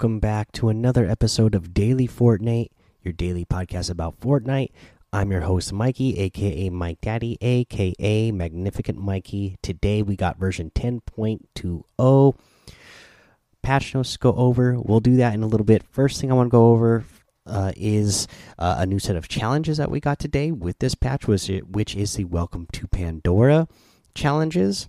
Welcome back to another episode of Daily Fortnite, your daily podcast about Fortnite. I'm your host, Mikey, aka Mike Daddy, aka Magnificent Mikey. Today we got version 10.20. Patch notes go over. We'll do that in a little bit. First thing I want to go over uh, is uh, a new set of challenges that we got today with this patch, which is the Welcome to Pandora challenges.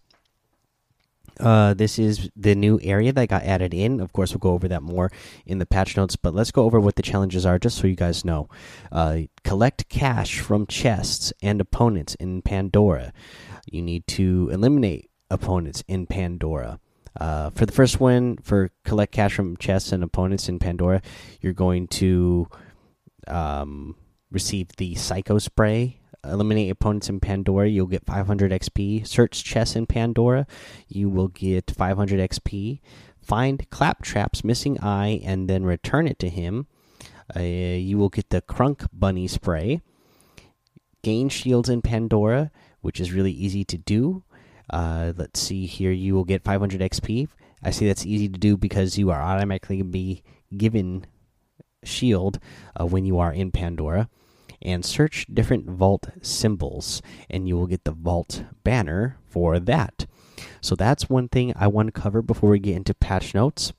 Uh, this is the new area that got added in. Of course, we'll go over that more in the patch notes, but let's go over what the challenges are just so you guys know. Uh, collect cash from chests and opponents in Pandora. You need to eliminate opponents in Pandora. Uh, for the first one, for collect cash from chests and opponents in Pandora, you're going to um, receive the Psycho Spray eliminate opponents in Pandora, you'll get 500 XP. Search chests in Pandora, you will get 500 XP. Find Claptrap's missing eye and then return it to him. Uh, you will get the Crunk Bunny spray. Gain shields in Pandora, which is really easy to do. Uh, let's see here. You will get 500 XP. I see that's easy to do because you are automatically be given shield uh, when you are in Pandora and search different vault symbols, and you will get the vault banner for that. So that's one thing I want to cover before we get into patch notes.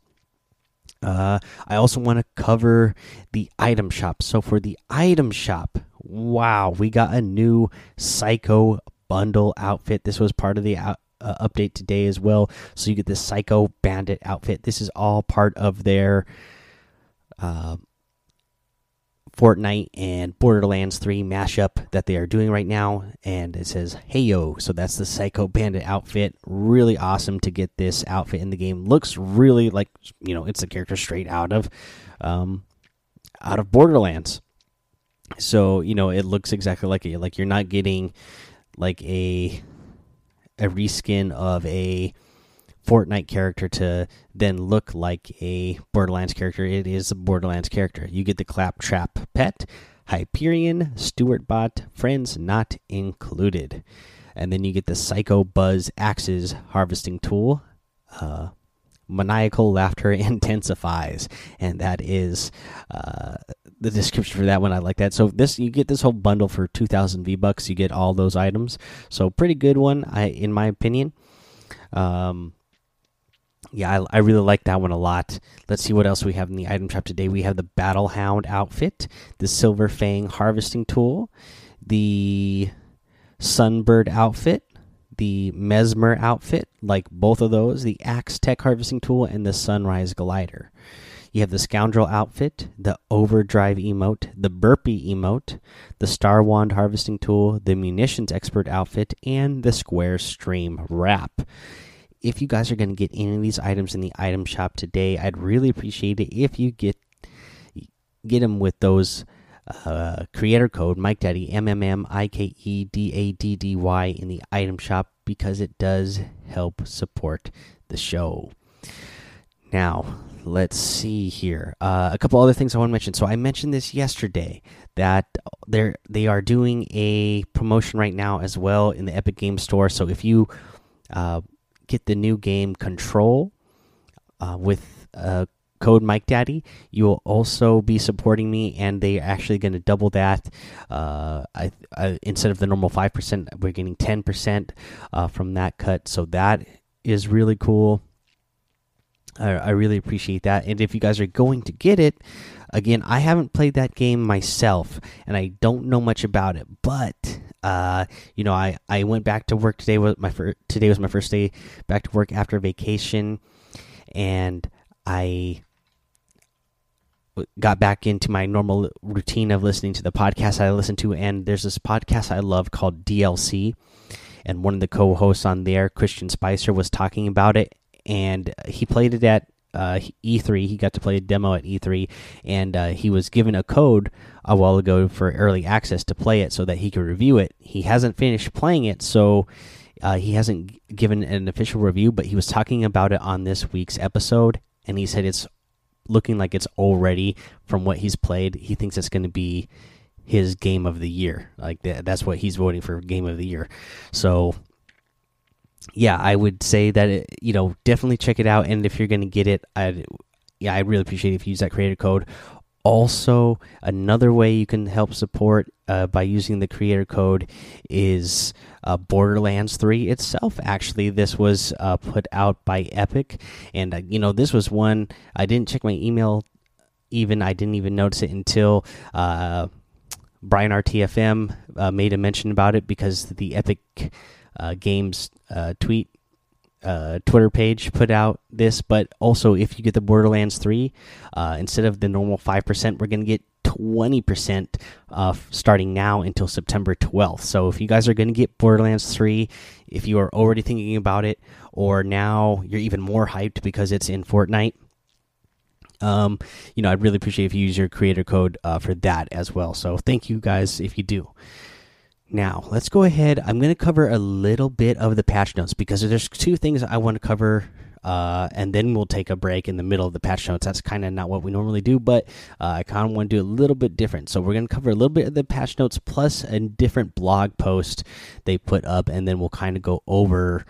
Uh, I also want to cover the item shop. So for the item shop, wow, we got a new Psycho bundle outfit. This was part of the out, uh, update today as well. So you get the Psycho Bandit outfit. This is all part of their uh, Fortnite and Borderlands 3 mashup that they are doing right now. And it says, Hey yo. So that's the Psycho Bandit outfit. Really awesome to get this outfit in the game. Looks really like, you know, it's a character straight out of, um, out of Borderlands. So, you know, it looks exactly like it. Like you're not getting like a, a reskin of a, Fortnite character to then look like a Borderlands character. It is a Borderlands character. You get the Claptrap pet, Hyperion, Steward bot, friends not included. And then you get the Psycho Buzz Axes harvesting tool. Uh, maniacal laughter intensifies, and that is uh, the description for that one. I like that. So this you get this whole bundle for two thousand V bucks. You get all those items. So pretty good one, I in my opinion. Um, yeah, I, I, really like that one a lot. Let's see what else we have in the item shop today. We have the Battle Hound outfit, the Silver Fang harvesting tool, the Sunbird outfit, the Mezmer outfit, like both of those, the Axe Tech harvesting tool, and the Sunrise glider. You have the Scoundrel outfit, the Overdrive emote, the Burpee emote, the Star Wand harvesting tool, the Munitions expert outfit, and the Square Stream wrap if you guys are going to get any of these items in the item shop today, I'd really appreciate it if you get get them with those uh, creator code Mike Daddy M M M I K E D A D D Y in the item shop because it does help support the show. Now, let's see here. Uh, a couple other things I want to mention. So I mentioned this yesterday that they're they are doing a promotion right now as well in the Epic Game Store. So if you uh, get the new game Control uh, with uh, code Mike Daddy. You will also be supporting me, and they're actually going to double that. Uh, I, I, instead of the normal five percent, we're getting ten percent uh, from that cut. So that is really cool. I, I really appreciate that. And if you guys are going to get it, again, I haven't played that game myself, and I don't know much about it, but uh, you know, I I went back to work today. Was my first, today was my first day back to work after vacation, and I got back into my normal routine of listening to the podcast I listen to. And there's this podcast I love called DLC, and one of the co-hosts on there, Christian Spicer, was talking about it, and he played it at uh, E3. He got to play a demo at E3, and uh, he was given a code a while ago for early access to play it so that he could review it. He hasn't finished playing it, so uh, he hasn't given an official review, but he was talking about it on this week's episode, and he said it's looking like it's already from what he's played. He thinks it's going to be his game of the year. Like that's what he's voting for game of the year. So yeah, I would say that it, you know definitely check it out, and if you're going to get it, I'd yeah, I really appreciate if you use that creator code. Also, another way you can help support uh, by using the creator code is uh, Borderlands 3 itself. Actually, this was uh, put out by Epic, and uh, you know this was one I didn't check my email. Even I didn't even notice it until uh, Brian RTFM uh, made a mention about it because the Epic Games tweet uh, Twitter page put out this, but also if you get the Borderlands 3, uh, instead of the normal 5%, we're going to get 20% uh, starting now until September 12th. So if you guys are going to get Borderlands 3, if you are already thinking about it, or now you're even more hyped because it's in Fortnite, um, you know, I'd really appreciate if you use your creator code uh, for that as well. So thank you guys if you do. Now, let's go ahead. I'm going to cover a little bit of the patch notes because there's two things I want to cover, uh, and then we'll take a break in the middle of the patch notes. That's kind of not what we normally do, but uh, I kind of want to do a little bit different. So, we're going to cover a little bit of the patch notes plus a different blog post they put up, and then we'll kind of go over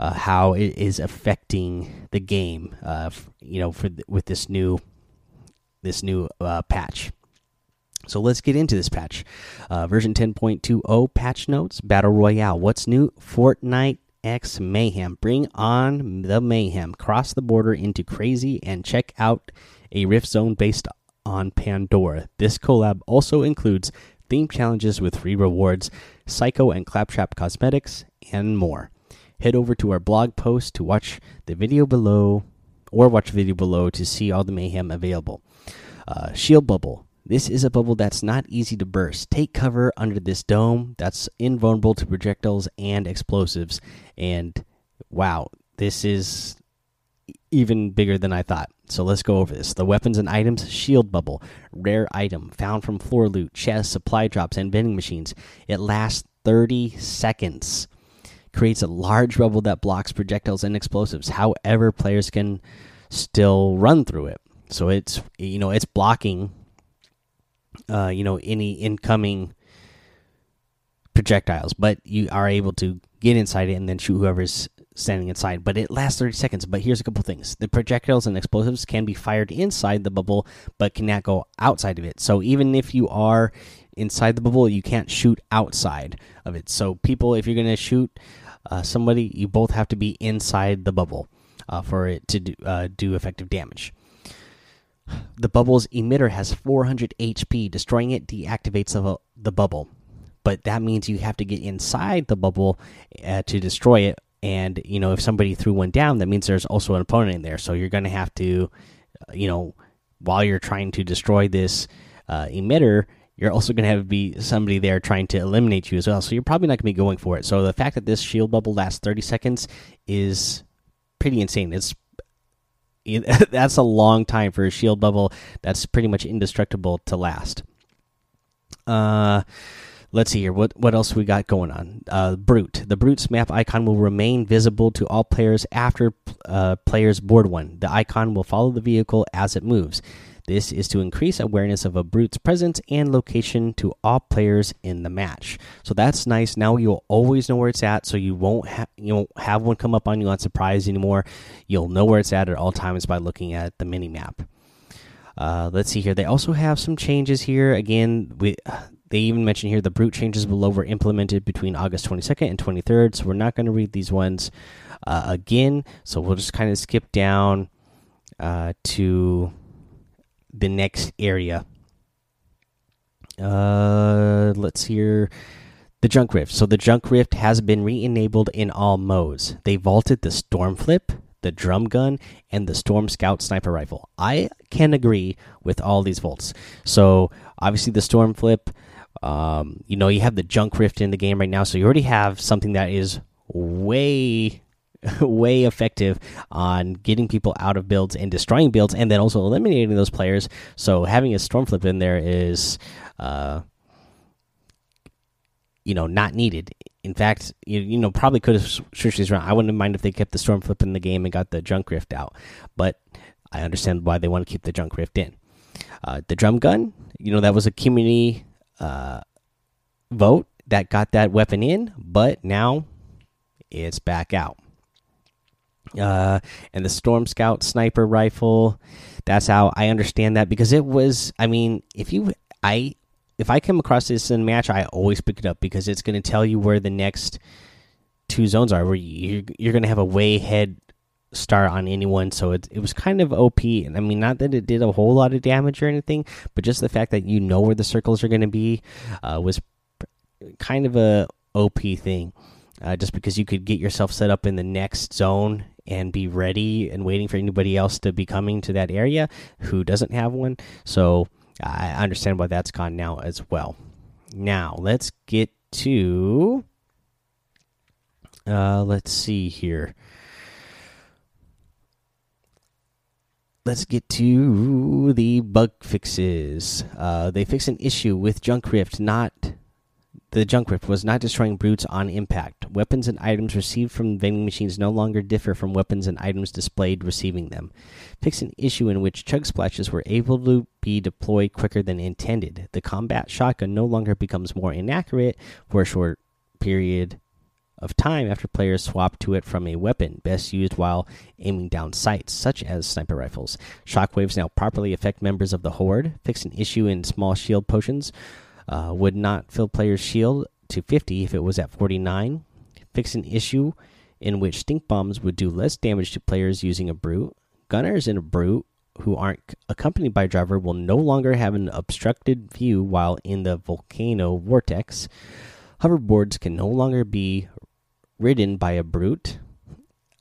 uh, how it is affecting the game, uh, you know, for with this new this new uh, patch. So let's get into this patch. Uh, version 10.20 patch notes Battle Royale. What's new? Fortnite X Mayhem. Bring on the mayhem. Cross the border into crazy and check out a Rift Zone based on Pandora. This collab also includes theme challenges with free rewards, Psycho and Claptrap cosmetics, and more. Head over to our blog post to watch the video below, or watch the video below to see all the mayhem available. Uh, shield Bubble. This is a bubble that's not easy to burst. Take cover under this dome that's invulnerable to projectiles and explosives. And wow, this is even bigger than I thought. So let's go over this. The weapons and items shield bubble, rare item found from floor loot, chests, supply drops, and vending machines. It lasts 30 seconds. Creates a large bubble that blocks projectiles and explosives. However, players can still run through it. So it's you know it's blocking uh, you know any incoming projectiles, but you are able to get inside it and then shoot whoever's standing inside. But it lasts 30 seconds. But here's a couple things: the projectiles and explosives can be fired inside the bubble, but cannot go outside of it. So even if you are inside the bubble, you can't shoot outside of it. So people, if you're going to shoot uh, somebody, you both have to be inside the bubble uh, for it to do, uh, do effective damage. The bubble's emitter has 400 HP. Destroying it deactivates the, the bubble. But that means you have to get inside the bubble uh, to destroy it. And, you know, if somebody threw one down, that means there's also an opponent in there. So you're going to have to, uh, you know, while you're trying to destroy this uh, emitter, you're also going to have to be somebody there trying to eliminate you as well. So you're probably not going to be going for it. So the fact that this shield bubble lasts 30 seconds is pretty insane. It's that's a long time for a shield bubble that's pretty much indestructible to last. Uh, let's see here. What what else we got going on? Uh, Brute. The Brute's map icon will remain visible to all players after uh, players board one. The icon will follow the vehicle as it moves. This is to increase awareness of a brute's presence and location to all players in the match. So that's nice. Now you'll always know where it's at, so you won't have you won't have one come up on you on surprise anymore. You'll know where it's at at all times by looking at the mini map. Uh, let's see here. They also have some changes here. Again, we they even mention here the brute changes below were implemented between August 22nd and 23rd. So we're not going to read these ones uh, again. So we'll just kind of skip down uh, to the next area. Uh, let's hear the junk rift. So the junk rift has been re-enabled in all modes. They vaulted the storm flip, the drum gun, and the storm scout sniper rifle. I can agree with all these vaults. So obviously the storm flip. Um, you know you have the junk rift in the game right now, so you already have something that is way way effective on getting people out of builds and destroying builds, and then also eliminating those players. So having a storm flip in there is, uh, you know, not needed. In fact, you, you know probably could have switched these around. I wouldn't mind if they kept the storm flip in the game and got the junk rift out, but I understand why they want to keep the junk rift in. Uh, the drum gun, you know, that was a community uh, vote that got that weapon in, but now it's back out. uh, and the Storm Scout sniper rifle. That's how I understand that because it was. I mean, if you, I, if I come across this in a match, I always pick it up because it's going to tell you where the next two zones are. Where you're you're going to have a way head start on anyone. So it it was kind of OP. And I mean, not that it did a whole lot of damage or anything, but just the fact that you know where the circles are going to be uh, was kind of a OP thing. Uh, just because you could get yourself set up in the next zone and be ready and waiting for anybody else to be coming to that area who doesn't have one. So I understand why that's gone now as well. Now let's get to. Uh, let's see here. let's get to the bug fixes. Uh, they fix an issue with Junk Rift. Not the Junk Rift was not destroying brutes on impact. Weapons and items received from vending machines no longer differ from weapons and items displayed receiving them. Fix an issue in which chug splashes were able to be deployed quicker than intended. The combat shotgun no longer becomes more inaccurate for a short period of time after players swap to it from a weapon, best used while aiming down sights, such as sniper rifles. Shockwaves now properly affect members of the Horde. Fix an issue in small shield potions. Uh, would not fill players' shield to 50 if it was at 49. Fix an issue in which stink bombs would do less damage to players using a brute. Gunners in a brute who aren't accompanied by a driver will no longer have an obstructed view while in the volcano vortex. Hoverboards can no longer be ridden by a brute.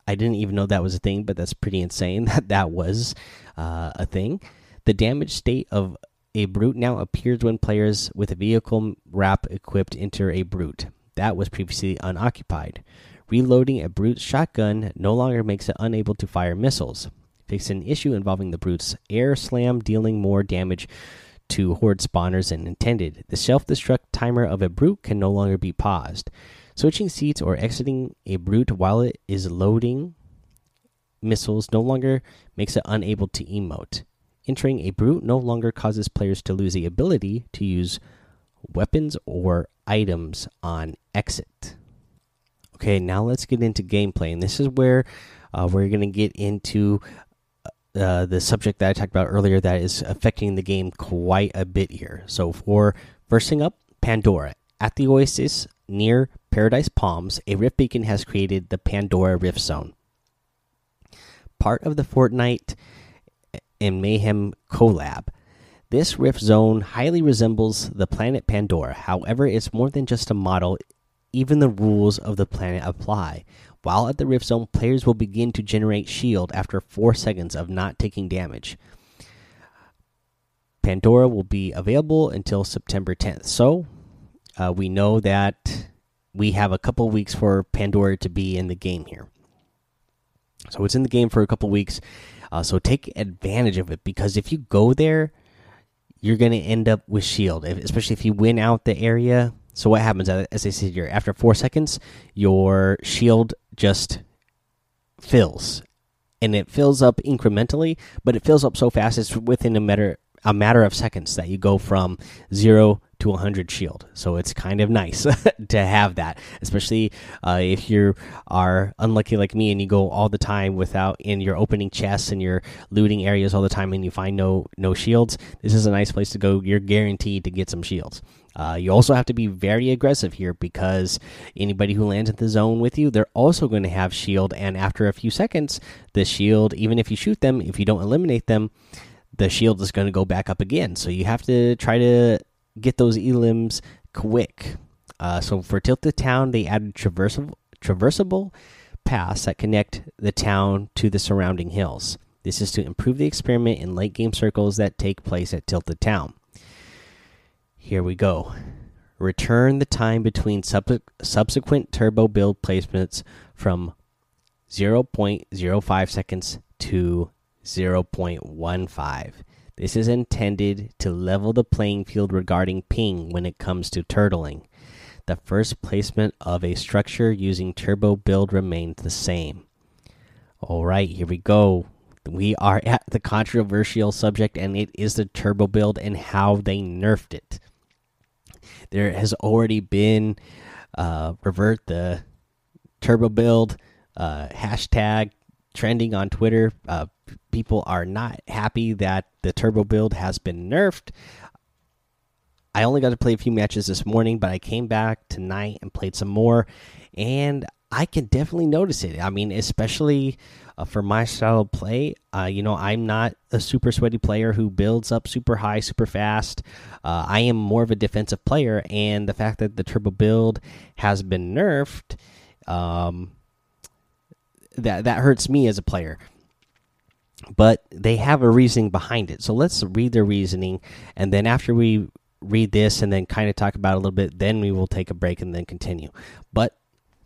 I didn't even know that was a thing, but that's pretty insane that that was uh, a thing. The damage state of a brute now appears when players with a vehicle wrap equipped enter a brute that was previously unoccupied. Reloading a brute's shotgun no longer makes it unable to fire missiles. Fix an issue involving the brute's air slam, dealing more damage to horde spawners than intended. The self destruct timer of a brute can no longer be paused. Switching seats or exiting a brute while it is loading missiles no longer makes it unable to emote. Entering a brute no longer causes players to lose the ability to use weapons or items on exit. Okay, now let's get into gameplay, and this is where uh, we're going to get into uh, the subject that I talked about earlier that is affecting the game quite a bit here. So, for first thing up, Pandora. At the Oasis near Paradise Palms, a rift beacon has created the Pandora Rift Zone. Part of the Fortnite and Mayhem collab. This rift zone highly resembles the planet Pandora. However, it's more than just a model, even the rules of the planet apply. While at the rift zone, players will begin to generate shield after 4 seconds of not taking damage. Pandora will be available until September 10th. So, uh, we know that we have a couple weeks for Pandora to be in the game here. So it's in the game for a couple weeks. Uh, so take advantage of it because if you go there, you're going to end up with shield, especially if you win out the area. So what happens as I said here? After four seconds, your shield just fills, and it fills up incrementally, but it fills up so fast it's within a matter a matter of seconds that you go from zero to 100 shield. So it's kind of nice to have that, especially uh, if you are unlucky like me and you go all the time without in your opening chests and your looting areas all the time and you find no no shields. This is a nice place to go. You're guaranteed to get some shields. Uh, you also have to be very aggressive here because anybody who lands in the zone with you, they're also going to have shield. And after a few seconds, the shield, even if you shoot them, if you don't eliminate them, the shield is going to go back up again. So you have to try to get those elims quick. Uh, so for Tilted Town, they added traversable, traversable paths that connect the town to the surrounding hills. This is to improve the experiment in late game circles that take place at Tilted Town. Here we go. Return the time between sub subsequent turbo build placements from 0.05 seconds to 0.15. This is intended to level the playing field regarding ping when it comes to turtling. The first placement of a structure using turbo build remains the same. All right, here we go. We are at the controversial subject, and it is the turbo build and how they nerfed it. There has already been uh, revert the turbo build uh, hashtag trending on Twitter. Uh, people are not happy that the turbo build has been nerfed. I only got to play a few matches this morning, but I came back tonight and played some more, and I can definitely notice it. I mean, especially uh, for my style of play. Uh, you know, I'm not a super sweaty player who builds up super high, super fast. Uh, I am more of a defensive player, and the fact that the turbo build has been nerfed, um, that that hurts me as a player. But they have a reasoning behind it. So let's read their reasoning, and then after we read this and then kind of talk about a little bit, then we will take a break and then continue. But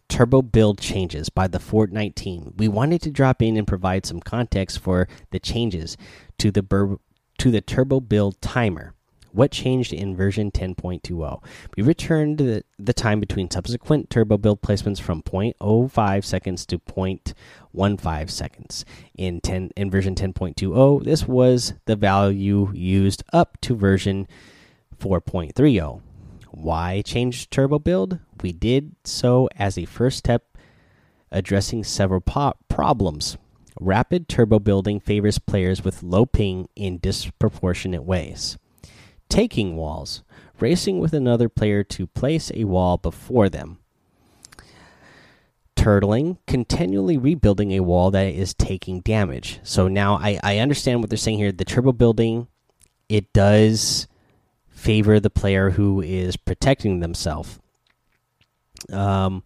turbo build changes by the Fortnite team. We wanted to drop in and provide some context for the changes to the to the turbo build timer. What changed in version 10.20? We returned the, the time between subsequent turbo build placements from 0.05 seconds to 0.15 seconds. In 10 in version 10.20, this was the value used up to version 4.30. Why change turbo build? We did so as a first step addressing several problems. Rapid turbo building favors players with low ping in disproportionate ways. Taking walls, racing with another player to place a wall before them. Turtling, continually rebuilding a wall that is taking damage. So now I, I understand what they're saying here. The turbo building, it does favor the player who is protecting themselves. Um,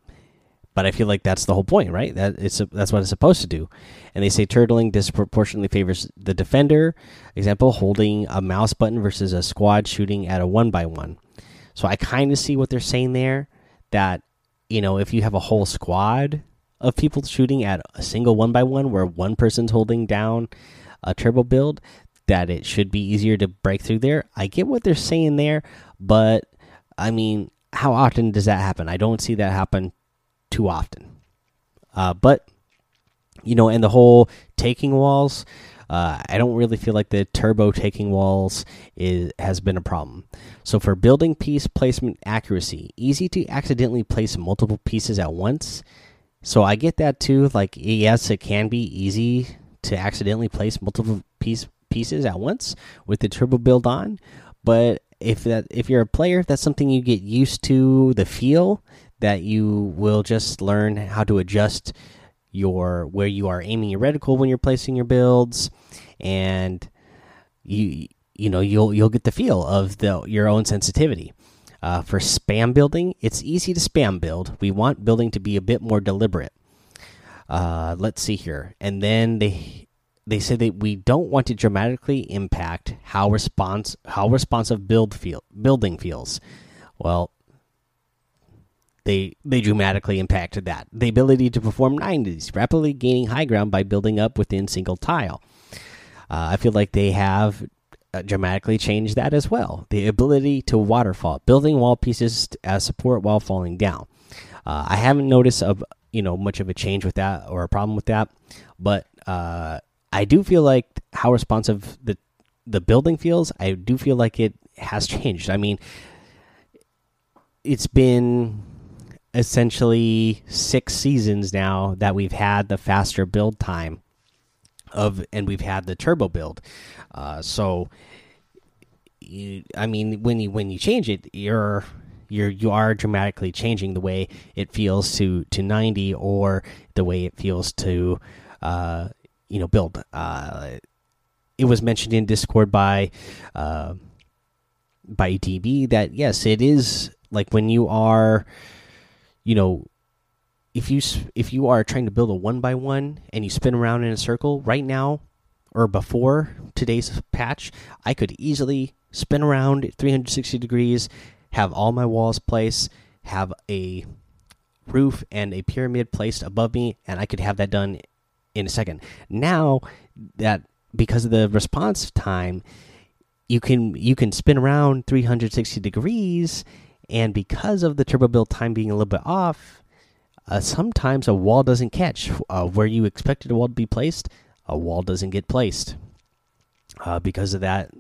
but I feel like that's the whole point, right? That it's that's what it's supposed to do. And they say turtling disproportionately favors the defender. Example: holding a mouse button versus a squad shooting at a one by one. So I kind of see what they're saying there. That you know, if you have a whole squad of people shooting at a single one by one, where one person's holding down a turbo build, that it should be easier to break through there. I get what they're saying there, but I mean, how often does that happen? I don't see that happen too often. Uh, but you know, and the whole taking walls, uh, I don't really feel like the turbo taking walls is has been a problem. So for building piece placement accuracy, easy to accidentally place multiple pieces at once. So I get that too. Like yes, it can be easy to accidentally place multiple piece pieces at once with the turbo build on. But if that if you're a player, that's something you get used to the feel that you will just learn how to adjust your where you are aiming your reticle when you're placing your builds. And you you know you'll you'll get the feel of the your own sensitivity. Uh, for spam building it's easy to spam build. We want building to be a bit more deliberate. Uh, let's see here. And then they they say that we don't want to dramatically impact how response how responsive build feel building feels. Well, they they dramatically impacted that. The ability to perform 90s, rapidly gaining high ground by building up within single tile. Uh, I feel like they have uh, dramatically changed that as well. The ability to waterfall, building wall pieces as support while falling down. Uh, I haven't noticed of you know much of a change with that or a problem with that, but uh, I do feel like how responsive the the building feels. I do feel like it has changed. I mean, it's been essentially six seasons now that we've had the faster build time of, and we've had the turbo build. Uh, so, you, I mean, when you when you change it, you're you're you are dramatically changing the way it feels to to 90 or the way it feels to uh, you know build. Uh, it was mentioned in Discord by uh, by DB that yes, it is like when you are, you know, if you if you are trying to build a one by one and you spin around in a circle right now or before today's patch, I could easily spin around 360 degrees, have all my walls placed, have a roof and a pyramid placed above me, and I could have that done in a second. Now that because of the response time, you can you can spin around 360 degrees, and because of the turbo build time being a little bit off, uh, sometimes a wall doesn't catch uh, where you expected a wall to be placed. A wall doesn't get placed uh, because of that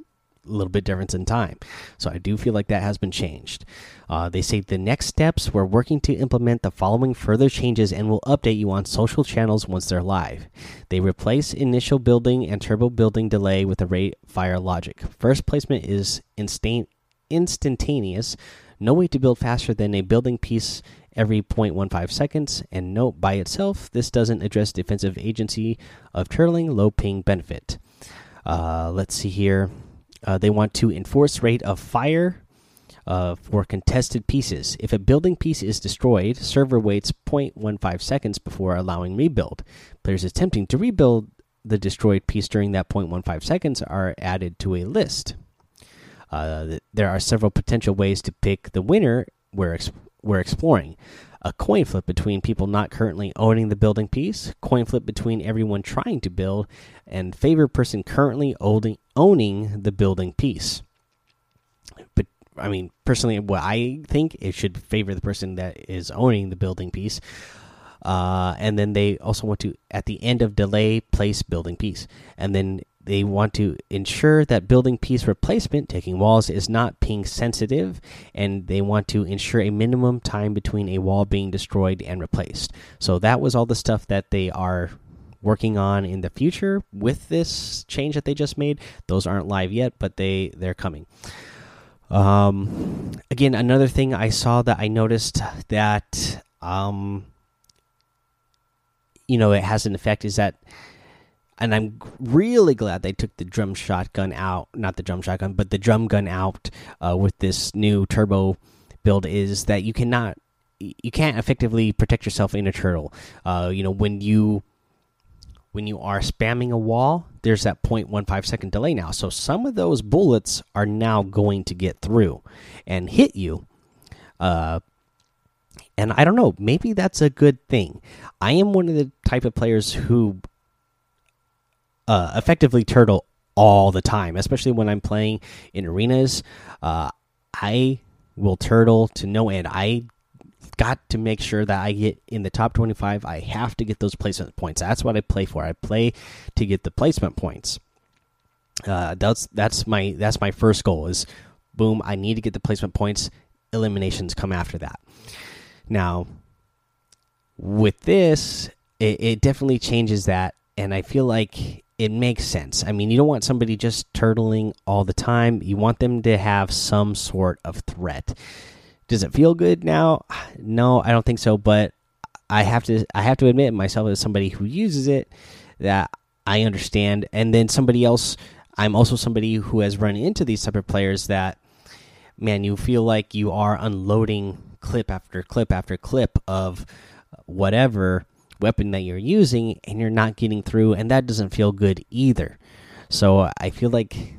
little bit difference in time. So I do feel like that has been changed. Uh, they say the next steps we're working to implement the following further changes and will update you on social channels once they're live. They replace initial building and turbo building delay with a rate fire logic. First placement is instant instantaneous. No way to build faster than a building piece every 0.15 seconds. And note by itself, this doesn't address defensive agency of turtling low ping benefit. Uh, let's see here. Uh, they want to enforce rate of fire uh, for contested pieces. If a building piece is destroyed, server waits 0.15 seconds before allowing rebuild. Players attempting to rebuild the destroyed piece during that 0.15 seconds are added to a list. Uh, there are several potential ways to pick the winner we're, ex we're exploring. A coin flip between people not currently owning the building piece, coin flip between everyone trying to build, and favor person currently owning the building piece. But I mean, personally, what I think it should favor the person that is owning the building piece. Uh, and then they also want to, at the end of delay, place building piece. And then they want to ensure that building piece replacement, taking walls, is not ping sensitive, and they want to ensure a minimum time between a wall being destroyed and replaced. So that was all the stuff that they are working on in the future with this change that they just made. Those aren't live yet, but they they're coming. Um, again, another thing I saw that I noticed that um, you know, it has an effect is that and I'm really glad they took the drum shotgun out, not the drum shotgun, but the drum gun out uh, with this new turbo build. Is that you cannot, you can't effectively protect yourself in a turtle. Uh, you know when you when you are spamming a wall, there's that 0.15 second delay now. So some of those bullets are now going to get through and hit you. Uh, and I don't know, maybe that's a good thing. I am one of the type of players who uh, effectively turtle all the time, especially when I'm playing in arenas. Uh, I will turtle to no end. I got to make sure that I get in the top 25. I have to get those placement points. That's what I play for. I play to get the placement points. Uh, that's that's my that's my first goal. Is boom. I need to get the placement points. Eliminations come after that. Now, with this, it, it definitely changes that, and I feel like it makes sense. I mean, you don't want somebody just turtling all the time. You want them to have some sort of threat. Does it feel good now? No, I don't think so. But I have to I have to admit myself as somebody who uses it that I understand. And then somebody else, I'm also somebody who has run into these type of players that, man, you feel like you are unloading clip after clip after clip of whatever weapon that you're using and you're not getting through and that doesn't feel good either. So i feel like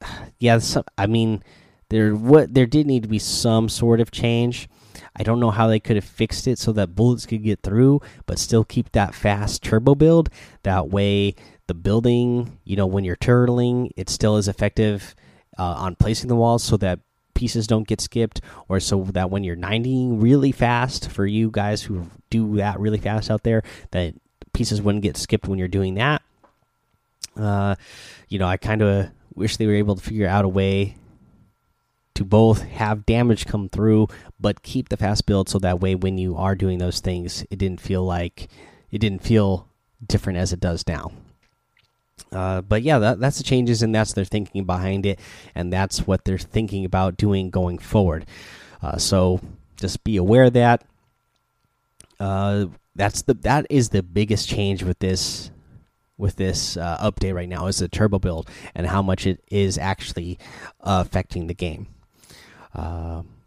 yeah some, i mean there what there did need to be some sort of change. I don't know how they could have fixed it so that bullets could get through but still keep that fast turbo build. That way the building you know when you're turtling it still is effective uh, on placing the walls so that pieces don't get skipped, or so that when you're 90 really fast for you guys who do that really fast out there, that pieces wouldn't get skipped when you're doing that. Uh, you know, I kind of wish they were able to figure out a way to both have damage come through, but keep the fast build so that way when you are doing those things, it didn't feel like it didn't feel different as it does now. Uh, but yeah, that, that's the changes, and that's their thinking behind it, and that's what they're thinking about doing going forward. Uh, so just be aware of that. Uh, that's the that is the biggest change with this with this uh, update right now is the turbo build and how much it is actually affecting the game.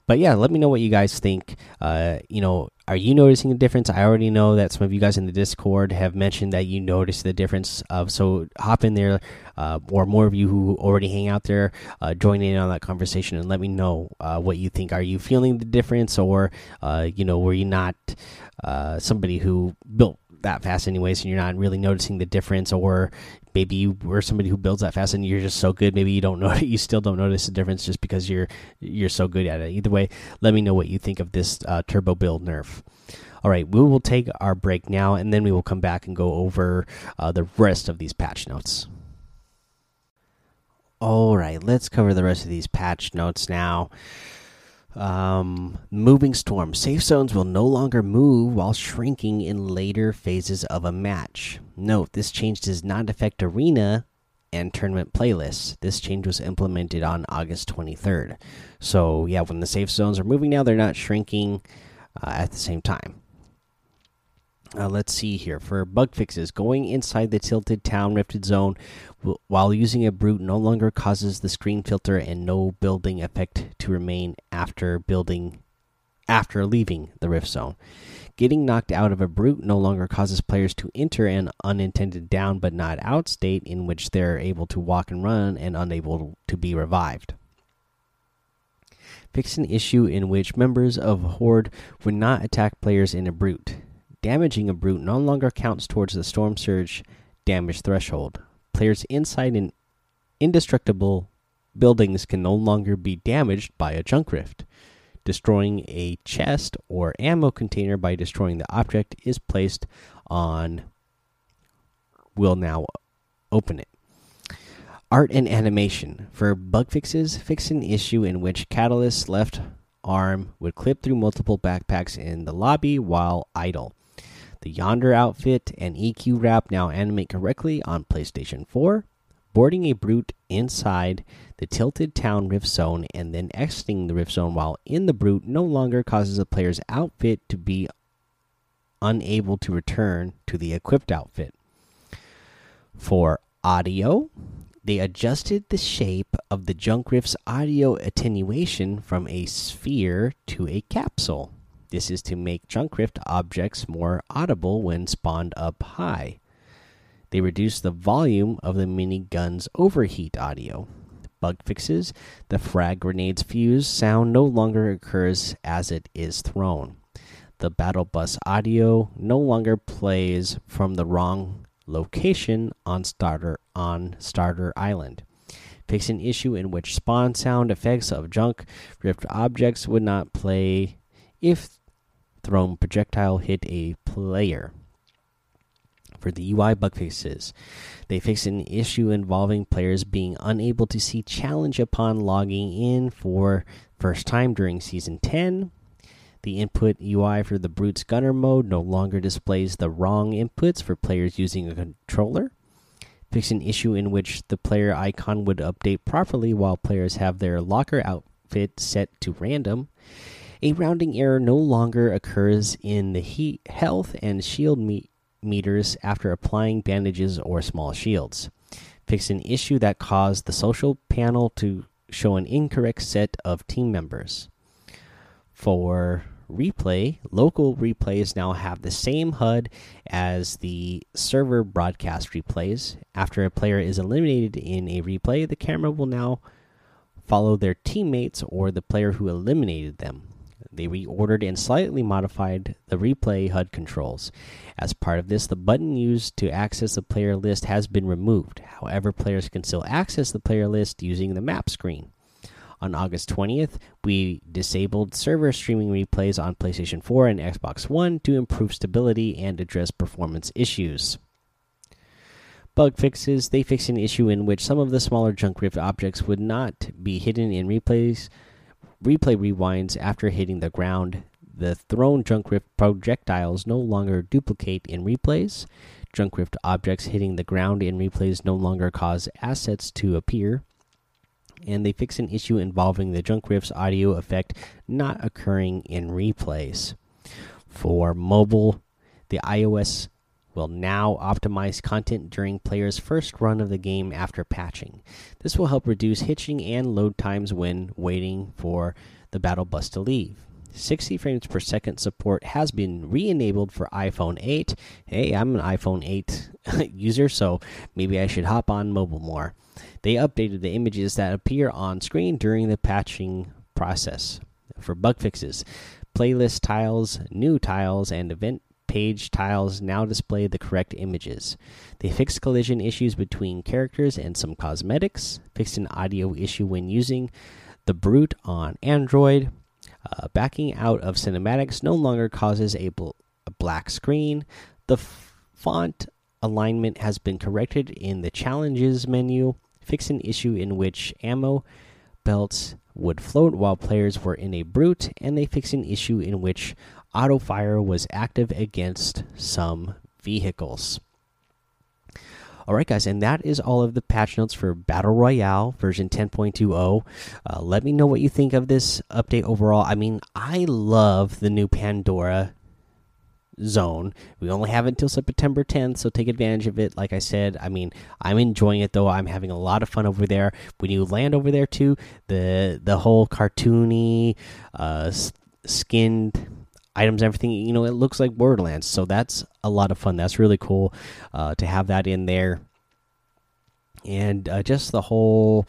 But yeah, let me know what you guys think. Uh, you know, are you noticing a difference? I already know that some of you guys in the Discord have mentioned that you noticed the difference. Of so hop in there, uh, or more of you who already hang out there, uh, join in on that conversation and let me know uh, what you think. Are you feeling the difference, or uh, you know, were you not uh, somebody who built that fast anyways and you're not really noticing the difference or maybe you were somebody who builds that fast and you're just so good maybe you don't know you still don't notice the difference just because you're you're so good at it. Either way let me know what you think of this uh, turbo build nerf. All right we will take our break now and then we will come back and go over uh, the rest of these patch notes. All right, let's cover the rest of these patch notes now. Um, moving storm. Safe zones will no longer move while shrinking in later phases of a match. Note this change does not affect arena and tournament playlists. This change was implemented on August 23rd. So, yeah, when the safe zones are moving now, they're not shrinking uh, at the same time. Uh, let's see here for bug fixes. Going inside the tilted town rifted zone while using a brute no longer causes the screen filter and no building effect to remain after building after leaving the rift zone. Getting knocked out of a brute no longer causes players to enter an unintended down but not out state in which they're able to walk and run and unable to be revived. Fix an issue in which members of a horde would not attack players in a brute. Damaging a brute no longer counts towards the storm surge damage threshold. Players inside an indestructible buildings can no longer be damaged by a junk rift. Destroying a chest or ammo container by destroying the object is placed on will now open it. Art and animation. For bug fixes, fix an issue in which Catalyst's left arm would clip through multiple backpacks in the lobby while idle. The Yonder outfit and EQ wrap now animate correctly on PlayStation 4. Boarding a brute inside the tilted town rift zone and then exiting the rift zone while in the brute no longer causes a player's outfit to be unable to return to the equipped outfit. For audio, they adjusted the shape of the junk rift's audio attenuation from a sphere to a capsule. This is to make Junkrift objects more audible when spawned up high. They reduce the volume of the minigun's overheat audio. Bug fixes the frag grenade's fuse sound no longer occurs as it is thrown. The battle bus audio no longer plays from the wrong location on starter on starter island. Fix an issue in which spawn sound effects of junk rift objects would not play if thrown projectile hit a player. For the UI bug fixes, they fixed an issue involving players being unable to see challenge upon logging in for first time during season 10. The input UI for the Brute's Gunner mode no longer displays the wrong inputs for players using a controller. Fix an issue in which the player icon would update properly while players have their locker outfit set to random a rounding error no longer occurs in the heat, health and shield me meters after applying bandages or small shields. Fix an issue that caused the social panel to show an incorrect set of team members. For replay, local replays now have the same HUD as the server broadcast replays. After a player is eliminated in a replay, the camera will now follow their teammates or the player who eliminated them. They reordered and slightly modified the replay HUD controls. As part of this, the button used to access the player list has been removed. However, players can still access the player list using the map screen. On August 20th, we disabled server streaming replays on PlayStation 4 and Xbox One to improve stability and address performance issues. Bug fixes they fixed an issue in which some of the smaller junk rift objects would not be hidden in replays replay rewinds after hitting the ground. The thrown Junkrift projectiles no longer duplicate in replays. Junkrift objects hitting the ground in replays no longer cause assets to appear. And they fix an issue involving the Junkrift's audio effect not occurring in replays. For mobile, the iOS will now optimize content during players' first run of the game after patching. This will help reduce hitching and load times when waiting for the battle bus to leave. 60 frames per second support has been re enabled for iPhone 8. Hey, I'm an iPhone 8 user, so maybe I should hop on mobile more. They updated the images that appear on screen during the patching process. For bug fixes, playlist tiles, new tiles, and event page tiles now display the correct images. They fixed collision issues between characters and some cosmetics, fixed an audio issue when using the Brute on Android. Uh, backing out of cinematics no longer causes a, bl a black screen. The font alignment has been corrected in the challenges menu. fix an issue in which ammo belts would float while players were in a brute, and they fixed an issue in which auto fire was active against some vehicles. Alright, guys, and that is all of the patch notes for Battle Royale version 10.20. Uh, let me know what you think of this update overall. I mean, I love the new Pandora zone. We only have it until September 10th, so take advantage of it. Like I said, I mean, I'm enjoying it though. I'm having a lot of fun over there. When you land over there too, the the whole cartoony, uh, skinned items, everything, you know, it looks like Borderlands. So that's a lot of fun. That's really cool uh, to have that in there, and uh, just the whole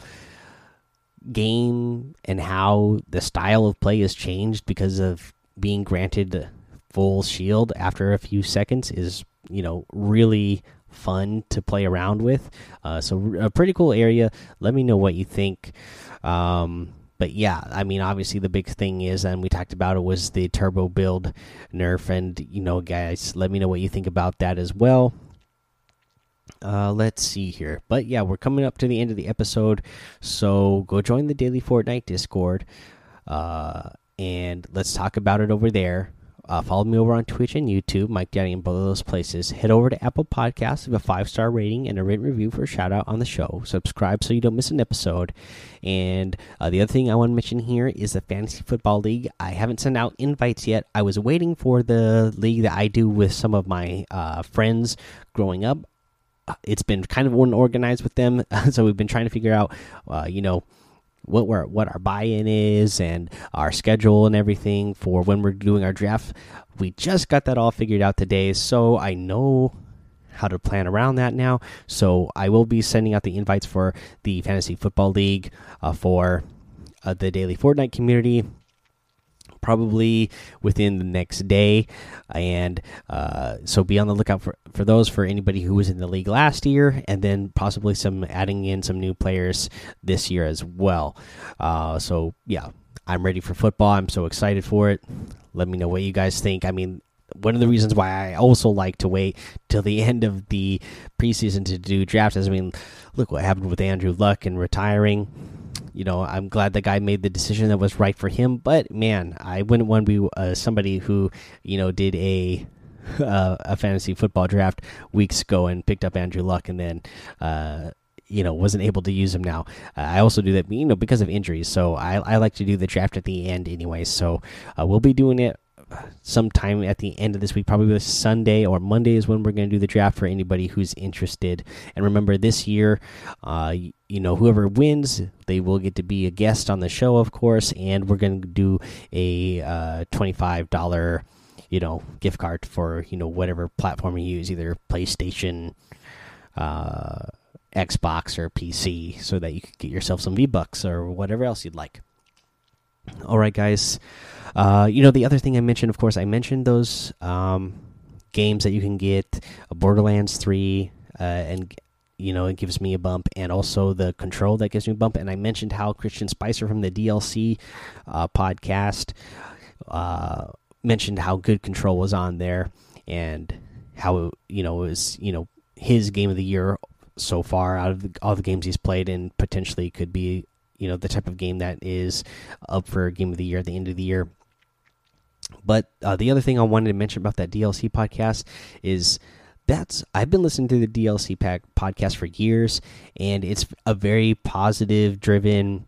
game and how the style of play has changed because of being granted full shield after a few seconds is you know really fun to play around with. Uh, so a pretty cool area. Let me know what you think. Um, but yeah, I mean, obviously the big thing is, and we talked about it, was the turbo build nerf, and you know, guys, let me know what you think about that as well. Uh, let's see here, but yeah, we're coming up to the end of the episode, so go join the daily Fortnite Discord, uh, and let's talk about it over there. Uh, follow me over on Twitch and YouTube, Mike Daddy in both of those places. Head over to Apple Podcasts, leave a five star rating and a written review for a shout out on the show. Subscribe so you don't miss an episode. And uh, the other thing I want to mention here is the Fantasy Football League. I haven't sent out invites yet. I was waiting for the league that I do with some of my uh, friends growing up. Uh, it's been kind of unorganized with them, so we've been trying to figure out, uh, you know, what we're, what our buy-in is and our schedule and everything for when we're doing our draft. We just got that all figured out today, so I know how to plan around that now. So I will be sending out the invites for the Fantasy Football League uh, for uh, the daily Fortnite community probably within the next day. And uh, so be on the lookout for, for those for anybody who was in the league last year, and then possibly some adding in some new players this year as well. Uh, so, yeah, I'm ready for football. I'm so excited for it. Let me know what you guys think. I mean, one of the reasons why I also like to wait till the end of the preseason to do drafts is I mean, look what happened with Andrew Luck and retiring you know, I'm glad the guy made the decision that was right for him. But man, I wouldn't want to be uh, somebody who, you know, did a uh, a fantasy football draft weeks ago and picked up Andrew Luck and then. Uh, you know wasn't able to use him now. Uh, I also do that, you know, because of injuries. So I, I like to do the draft at the end anyway. So uh, we'll be doing it sometime at the end of this week, probably Sunday or Monday is when we're going to do the draft for anybody who's interested. And remember, this year, uh, you know, whoever wins, they will get to be a guest on the show, of course, and we're going to do a uh, twenty-five dollar, you know, gift card for you know whatever platform you use, either PlayStation. Uh, Xbox or PC so that you could get yourself some V Bucks or whatever else you'd like. All right, guys. Uh, you know, the other thing I mentioned, of course, I mentioned those um, games that you can get Borderlands 3, uh, and, you know, it gives me a bump, and also the control that gives me a bump. And I mentioned how Christian Spicer from the DLC uh, podcast uh, mentioned how good control was on there and how, you know, it was, you know, his game of the year so far out of the, all the games he's played and potentially could be you know the type of game that is up for game of the year at the end of the year. But uh, the other thing I wanted to mention about that DLC podcast is that's I've been listening to the DLC pack podcast for years, and it's a very positive driven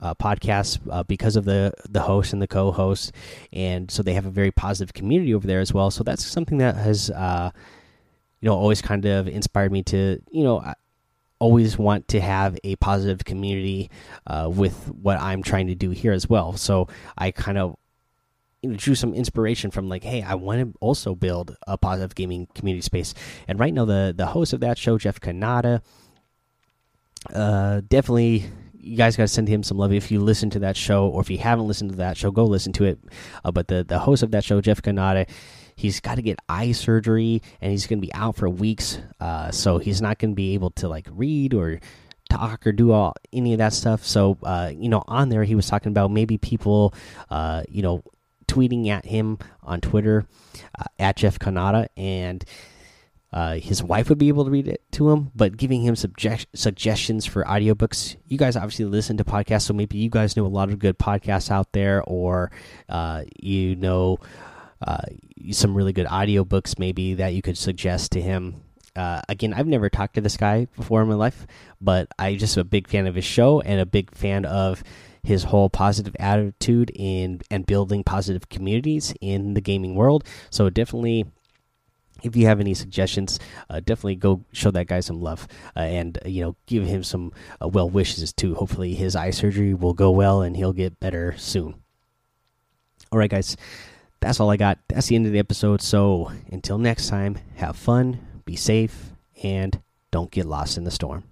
uh, podcast uh, because of the the host and the co-host, and so they have a very positive community over there as well. So that's something that has uh, you know always kind of inspired me to you know always want to have a positive community uh, with what I'm trying to do here as well. So I kind of you know, drew some inspiration from like, hey, I want to also build a positive gaming community space. And right now, the the host of that show, Jeff Cannata, uh, definitely. You guys got to send him some love if you listen to that show, or if you haven't listened to that show, go listen to it. Uh, but the the host of that show, Jeff Cannata, he's got to get eye surgery and he's going to be out for weeks. Uh, so he's not going to be able to like read or talk or do all any of that stuff. So uh, you know, on there he was talking about maybe people, uh, you know, tweeting at him on Twitter uh, at Jeff Cannata and uh, his wife would be able to read it to him, but giving him suggestions for audiobooks. You guys obviously listen to podcasts, so maybe you guys know a lot of good podcasts out there, or uh, you know uh, some really good audiobooks maybe that you could suggest to him. Uh, again, I've never talked to this guy before in my life, but I just a big fan of his show and a big fan of his whole positive attitude in and building positive communities in the gaming world. So definitely if you have any suggestions, uh, definitely go show that guy some love uh, and uh, you know give him some uh, well wishes too. Hopefully his eye surgery will go well and he'll get better soon. All right, guys, that's all I got. That's the end of the episode. So until next time, have fun, be safe, and don't get lost in the storm.